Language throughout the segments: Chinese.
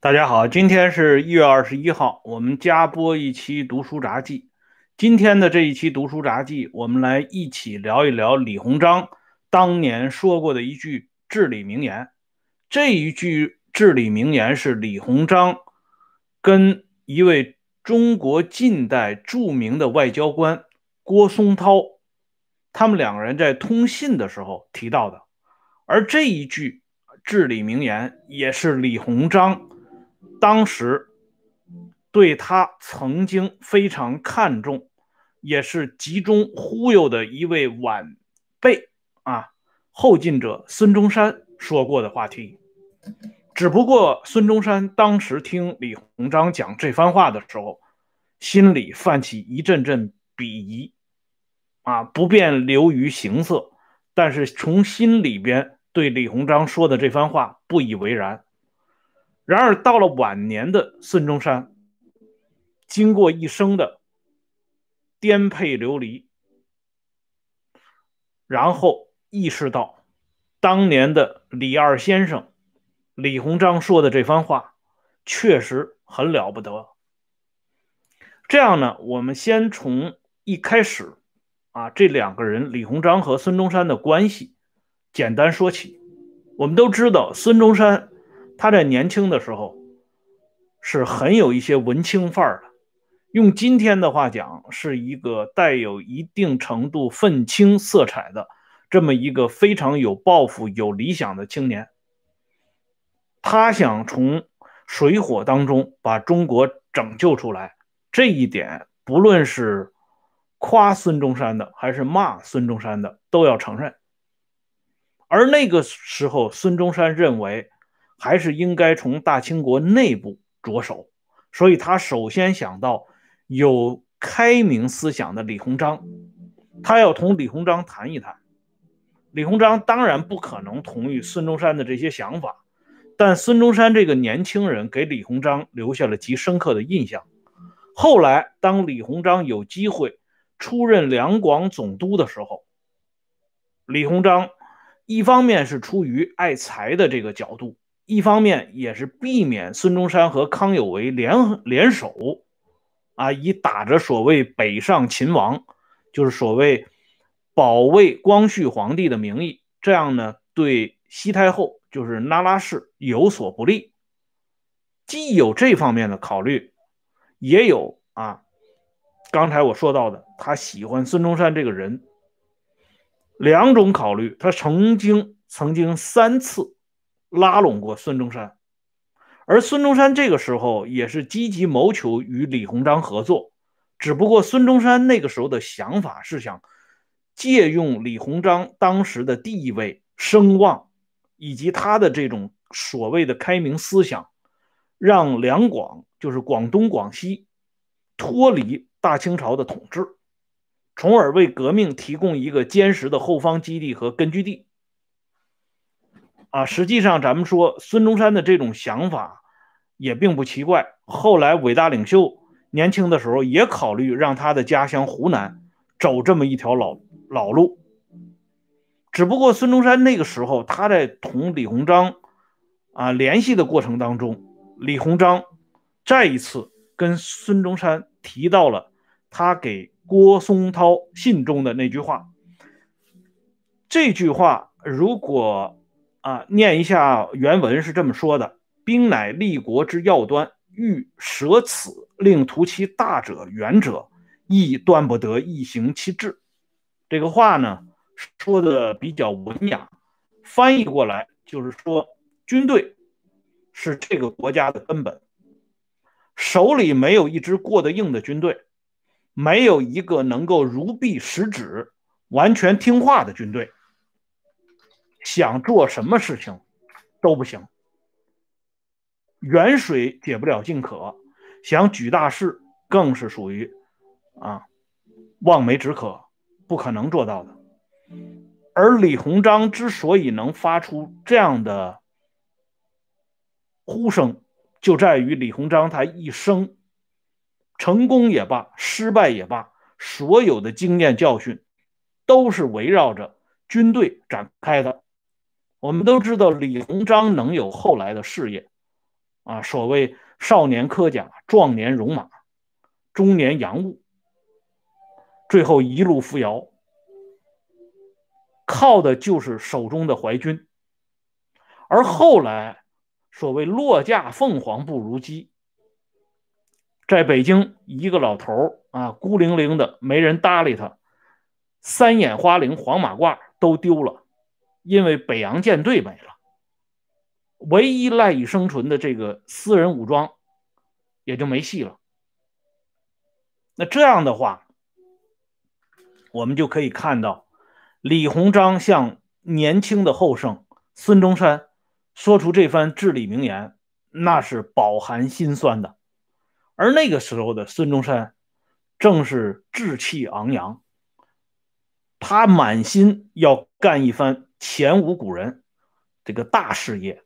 大家好，今天是一月二十一号，我们加播一期读书杂记。今天的这一期读书杂记，我们来一起聊一聊李鸿章当年说过的一句至理名言。这一句至理名言是李鸿章跟一位中国近代著名的外交官郭松涛，他们两个人在通信的时候提到的。而这一句至理名言，也是李鸿章。当时对他曾经非常看重，也是集中忽悠的一位晚辈啊，后进者孙中山说过的话题。只不过孙中山当时听李鸿章讲这番话的时候，心里泛起一阵阵鄙夷，啊，不便流于形色，但是从心里边对李鸿章说的这番话不以为然。然而，到了晚年的孙中山，经过一生的颠沛流离，然后意识到，当年的李二先生李鸿章说的这番话确实很了不得。这样呢，我们先从一开始啊，这两个人李鸿章和孙中山的关系简单说起。我们都知道，孙中山。他在年轻的时候是很有一些文青范儿的，用今天的话讲，是一个带有一定程度愤青色彩的这么一个非常有抱负、有理想的青年。他想从水火当中把中国拯救出来，这一点不论是夸孙中山的还是骂孙中山的都要承认。而那个时候，孙中山认为。还是应该从大清国内部着手，所以他首先想到有开明思想的李鸿章，他要同李鸿章谈一谈。李鸿章当然不可能同意孙中山的这些想法，但孙中山这个年轻人给李鸿章留下了极深刻的印象。后来，当李鸿章有机会出任两广总督的时候，李鸿章一方面是出于爱才的这个角度。一方面也是避免孙中山和康有为联联手，啊，以打着所谓北上勤王，就是所谓保卫光绪皇帝的名义，这样呢对西太后就是那拉氏有所不利。既有这方面的考虑，也有啊，刚才我说到的，他喜欢孙中山这个人，两种考虑，他曾经曾经三次。拉拢过孙中山，而孙中山这个时候也是积极谋求与李鸿章合作，只不过孙中山那个时候的想法是想借用李鸿章当时的地位、声望以及他的这种所谓的开明思想，让两广就是广东、广西脱离大清朝的统治，从而为革命提供一个坚实的后方基地和根据地。啊，实际上咱们说孙中山的这种想法也并不奇怪。后来伟大领袖年轻的时候也考虑让他的家乡湖南走这么一条老老路。只不过孙中山那个时候他在同李鸿章啊联系的过程当中，李鸿章再一次跟孙中山提到了他给郭松涛信中的那句话。这句话如果。啊，念一下原文是这么说的：“兵乃立国之要端，欲舍此，令图其大者远者，亦断不得一行其志。”这个话呢，说的比较文雅，翻译过来就是说，军队是这个国家的根本，手里没有一支过得硬的军队，没有一个能够如臂使指、完全听话的军队。想做什么事情都不行，远水解不了近渴，想举大事更是属于啊望梅止渴，不可能做到的。而李鸿章之所以能发出这样的呼声，就在于李鸿章他一生成功也罢，失败也罢，所有的经验教训都是围绕着军队展开的。我们都知道李鸿章能有后来的事业，啊，所谓少年科甲，壮年戎马，中年洋务，最后一路扶摇，靠的就是手中的淮军。而后来，所谓落架凤凰不如鸡，在北京一个老头啊，孤零零的，没人搭理他，三眼花翎、黄马褂都丢了，因为北洋舰队没了，唯一赖以生存的这个私人武装也就没戏了。那这样的话，我们就可以看到李鸿章向年轻的后生孙中山。说出这番至理名言，那是饱含心酸的。而那个时候的孙中山，正是志气昂扬，他满心要干一番前无古人这个大事业。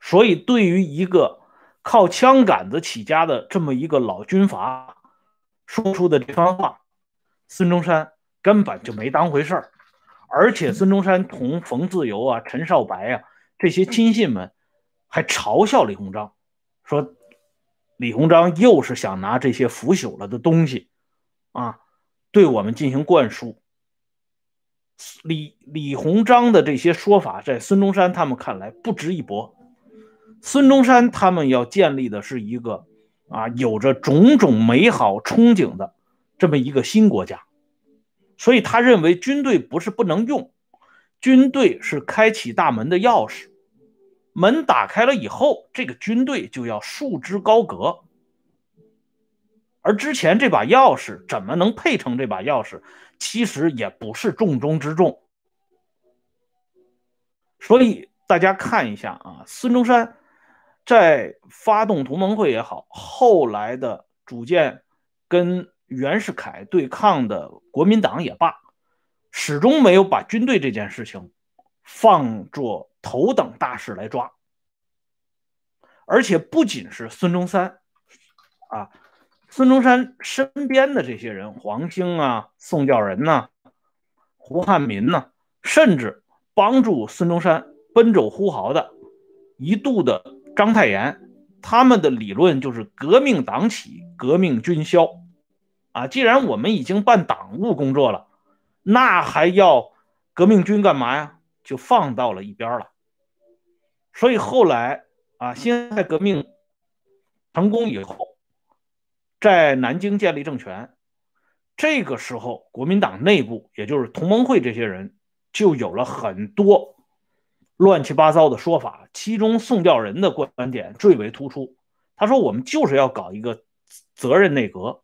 所以，对于一个靠枪杆子起家的这么一个老军阀，说出的这番话，孙中山根本就没当回事儿。而且，孙中山同冯自由啊、陈少白啊。这些亲信们还嘲笑李鸿章，说李鸿章又是想拿这些腐朽了的东西啊，对我们进行灌输。李李鸿章的这些说法，在孙中山他们看来不值一驳。孙中山他们要建立的是一个啊，有着种种美好憧憬的这么一个新国家，所以他认为军队不是不能用，军队是开启大门的钥匙。门打开了以后，这个军队就要束之高阁。而之前这把钥匙怎么能配成这把钥匙，其实也不是重中之重。所以大家看一下啊，孙中山在发动同盟会也好，后来的组建跟袁世凯对抗的国民党也罢，始终没有把军队这件事情放作。头等大事来抓，而且不仅是孙中山啊，孙中山身边的这些人，黄兴啊、宋教仁呐、胡汉民呐，甚至帮助孙中山奔走呼号的一度的章太炎，他们的理论就是革命党起，革命军消啊。既然我们已经办党务工作了，那还要革命军干嘛呀？就放到了一边了。所以后来啊，辛亥革命成功以后，在南京建立政权，这个时候国民党内部，也就是同盟会这些人，就有了很多乱七八糟的说法。其中宋教仁的观点最为突出。他说：“我们就是要搞一个责任内阁，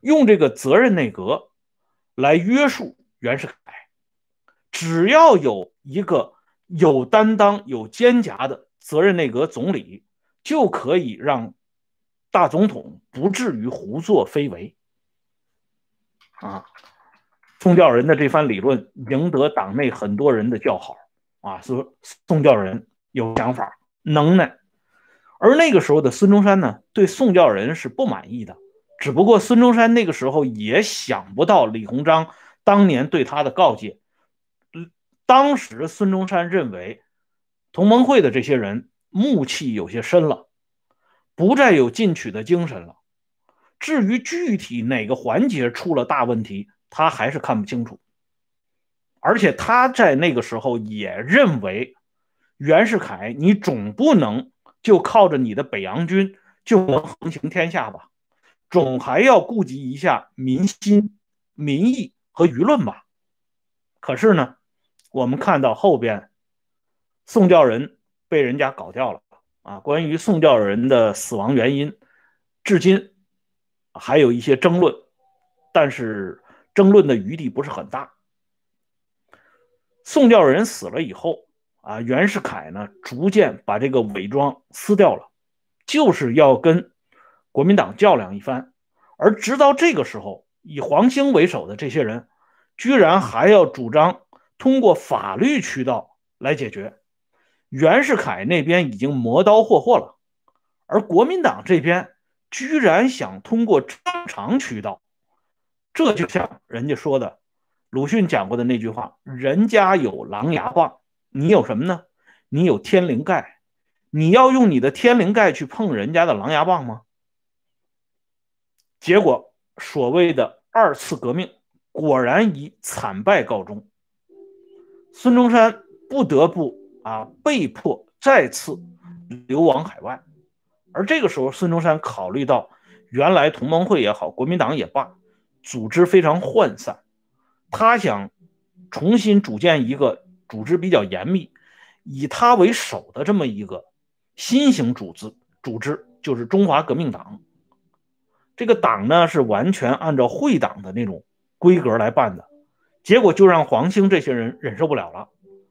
用这个责任内阁来约束袁世凯，只要有一个。”有担当、有肩胛的责任内阁总理，就可以让大总统不至于胡作非为。啊，宋教仁的这番理论赢得党内很多人的叫好。啊，说宋教仁有想法、能耐。而那个时候的孙中山呢，对宋教仁是不满意的。只不过孙中山那个时候也想不到李鸿章当年对他的告诫。当时孙中山认为，同盟会的这些人暮气有些深了，不再有进取的精神了。至于具体哪个环节出了大问题，他还是看不清楚。而且他在那个时候也认为，袁世凯，你总不能就靠着你的北洋军就能横行天下吧？总还要顾及一下民心、民意和舆论吧？可是呢？我们看到后边，宋教仁被人家搞掉了啊！关于宋教仁的死亡原因，至今还有一些争论，但是争论的余地不是很大。宋教仁死了以后啊，袁世凯呢逐渐把这个伪装撕掉了，就是要跟国民党较量一番。而直到这个时候，以黄兴为首的这些人，居然还要主张。通过法律渠道来解决，袁世凯那边已经磨刀霍霍了，而国民党这边居然想通过正常渠道，这就像人家说的，鲁迅讲过的那句话：“人家有狼牙棒，你有什么呢？你有天灵盖，你要用你的天灵盖去碰人家的狼牙棒吗？结果，所谓的二次革命果然以惨败告终。孙中山不得不啊，被迫再次流亡海外。而这个时候，孙中山考虑到原来同盟会也好，国民党也罢，组织非常涣散，他想重新组建一个组织比较严密、以他为首的这么一个新型组织，组织就是中华革命党。这个党呢是完全按照会党的那种规格来办的，结果就让黄兴这些人忍受不了了，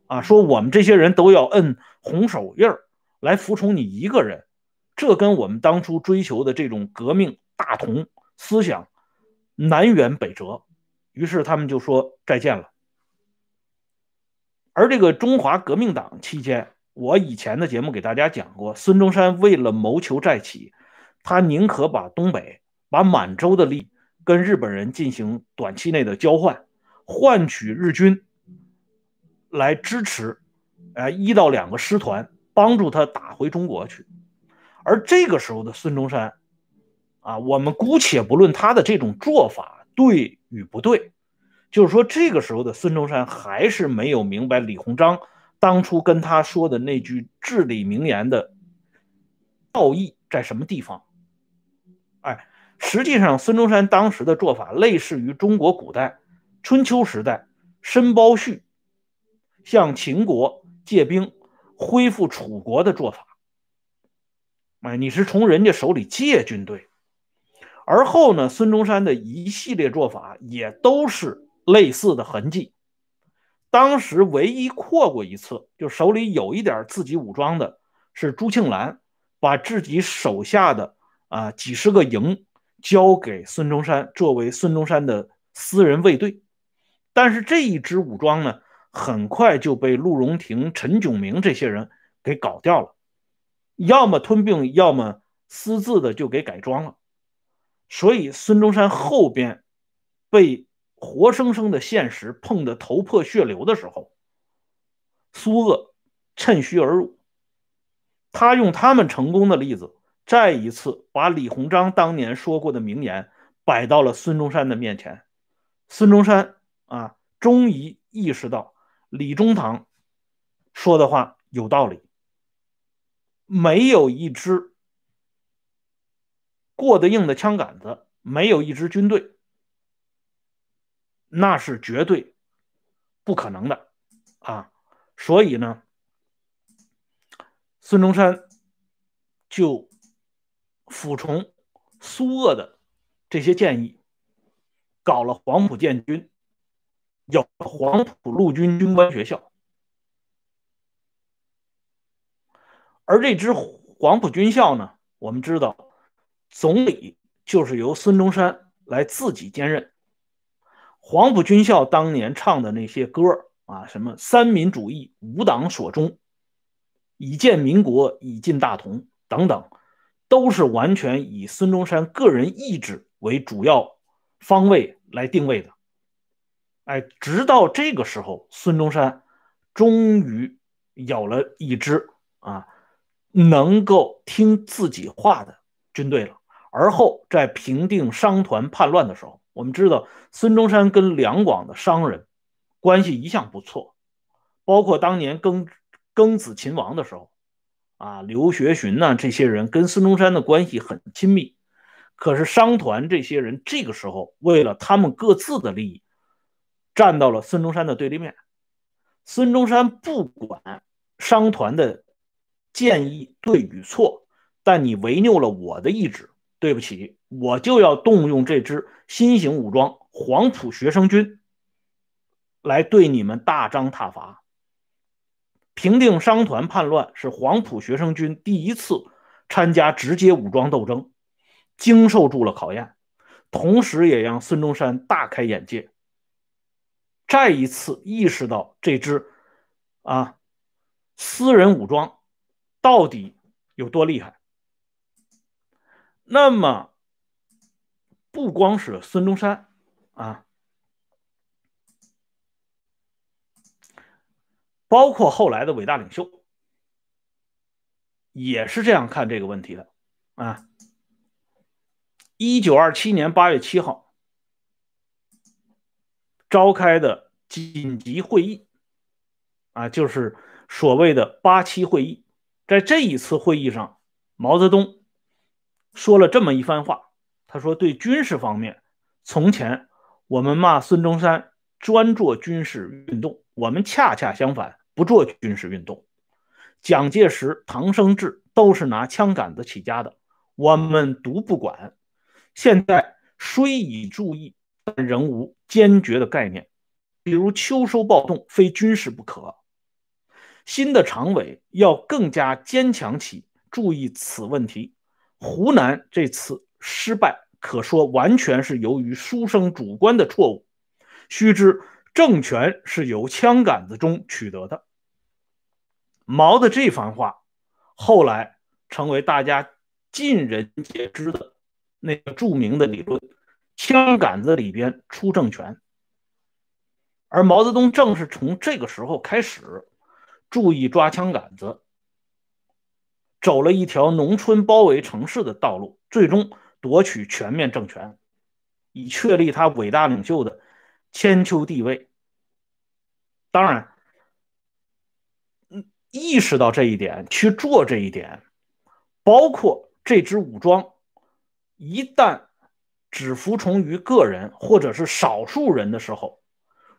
啊，说我们这些人都要摁红手印儿来服从你一个人，这跟我们当初追求的这种革命大同思想南辕北辙，于是他们就说再见了。而这个中华革命党期间，我以前的节目给大家讲过，孙中山为了谋求再起，他宁可把东北。把满洲的力跟日本人进行短期内的交换，换取日军来支持，呃，一到两个师团帮助他打回中国去。而这个时候的孙中山，啊，我们姑且不论他的这种做法对与不对，就是说这个时候的孙中山还是没有明白李鸿章当初跟他说的那句至理名言的道义在什么地方，哎。实际上，孙中山当时的做法类似于中国古代春秋时代申包胥向秦国借兵恢复楚国的做法。哎，你是从人家手里借军队，而后呢，孙中山的一系列做法也都是类似的痕迹。当时唯一扩过一次，就手里有一点自己武装的，是朱庆澜把自己手下的啊几十个营。交给孙中山作为孙中山的私人卫队，但是这一支武装呢，很快就被陆荣廷、陈炯明这些人给搞掉了，要么吞并，要么私自的就给改装了。所以孙中山后边被活生生的现实碰得头破血流的时候，苏鄂趁虚而入，他用他们成功的例子。再一次把李鸿章当年说过的名言摆到了孙中山的面前，孙中山啊，终于意识到李中堂说的话有道理。没有一支过得硬的枪杆子，没有一支军队，那是绝对不可能的啊！所以呢，孙中山就。服从苏鄂的这些建议，搞了黄埔建军，叫黄埔陆军军官学校。而这支黄埔军校呢，我们知道，总理就是由孙中山来自己兼任。黄埔军校当年唱的那些歌啊，什么“三民主义，五党所宗，以建民国，以进大同”等等。都是完全以孙中山个人意志为主要方位来定位的，哎，直到这个时候，孙中山终于有了一支啊能够听自己话的军队了。而后在平定商团叛乱的时候，我们知道孙中山跟两广的商人关系一向不错，包括当年庚庚子秦王的时候。啊，刘学询呢？这些人跟孙中山的关系很亲密，可是商团这些人这个时候为了他们各自的利益，站到了孙中山的对立面。孙中山不管商团的建议对与错，但你违拗了我的意志，对不起，我就要动用这支新型武装黄埔学生军来对你们大张挞伐。平定商团叛乱是黄埔学生军第一次参加直接武装斗争，经受住了考验，同时也让孙中山大开眼界，再一次意识到这支啊私人武装到底有多厉害。那么，不光是孙中山啊。包括后来的伟大领袖，也是这样看这个问题的啊。一九二七年八月七号召开的紧急会议啊，就是所谓的八七会议。在这一次会议上，毛泽东说了这么一番话。他说：“对军事方面，从前我们骂孙中山专做军事运动，我们恰恰相反，不做军事运动。蒋介石、唐生智都是拿枪杆子起家的，我们独不管。现在虽已注意，仍无坚决的概念。比如秋收暴动，非军事不可。新的常委要更加坚强起，注意此问题。湖南这次失败。”可说完全是由于书生主观的错误。须知政权是由枪杆子中取得的。毛的这番话，后来成为大家尽人皆知的那个著名的理论：枪杆子里边出政权。而毛泽东正是从这个时候开始，注意抓枪杆子，走了一条农村包围城市的道路，最终。夺取全面政权，以确立他伟大领袖的千秋地位。当然，意识到这一点，去做这一点，包括这支武装，一旦只服从于个人或者是少数人的时候，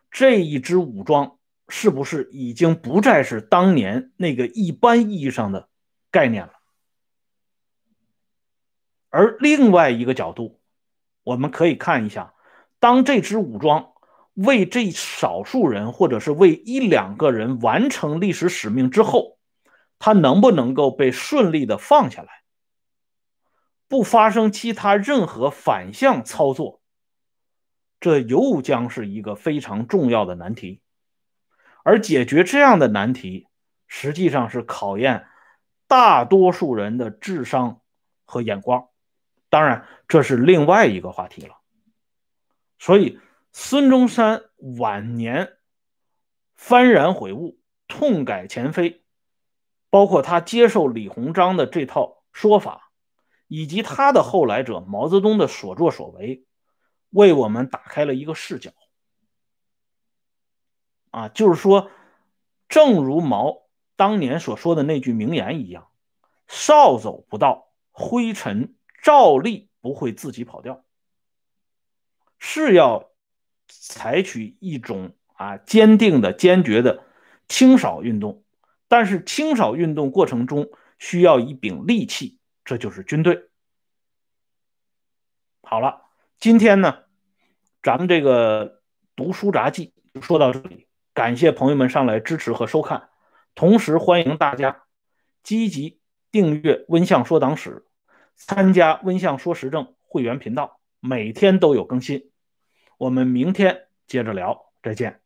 这一支武装是不是已经不再是当年那个一般意义上的概念了？而另外一个角度，我们可以看一下，当这支武装为这少数人或者是为一两个人完成历史使命之后，他能不能够被顺利的放下来，不发生其他任何反向操作，这又将是一个非常重要的难题。而解决这样的难题，实际上是考验大多数人的智商和眼光。当然，这是另外一个话题了。所以，孙中山晚年幡然悔悟、痛改前非，包括他接受李鸿章的这套说法，以及他的后来者毛泽东的所作所为，为我们打开了一个视角。啊，就是说，正如毛当年所说的那句名言一样：“少走不到，灰尘。”照例不会自己跑掉，是要采取一种啊坚定的、坚决的清扫运动，但是清扫运动过程中需要一柄利器，这就是军队。好了，今天呢，咱们这个读书杂记就说到这里，感谢朋友们上来支持和收看，同时欢迎大家积极订阅温相说党史。参加温相说时政会员频道，每天都有更新。我们明天接着聊，再见。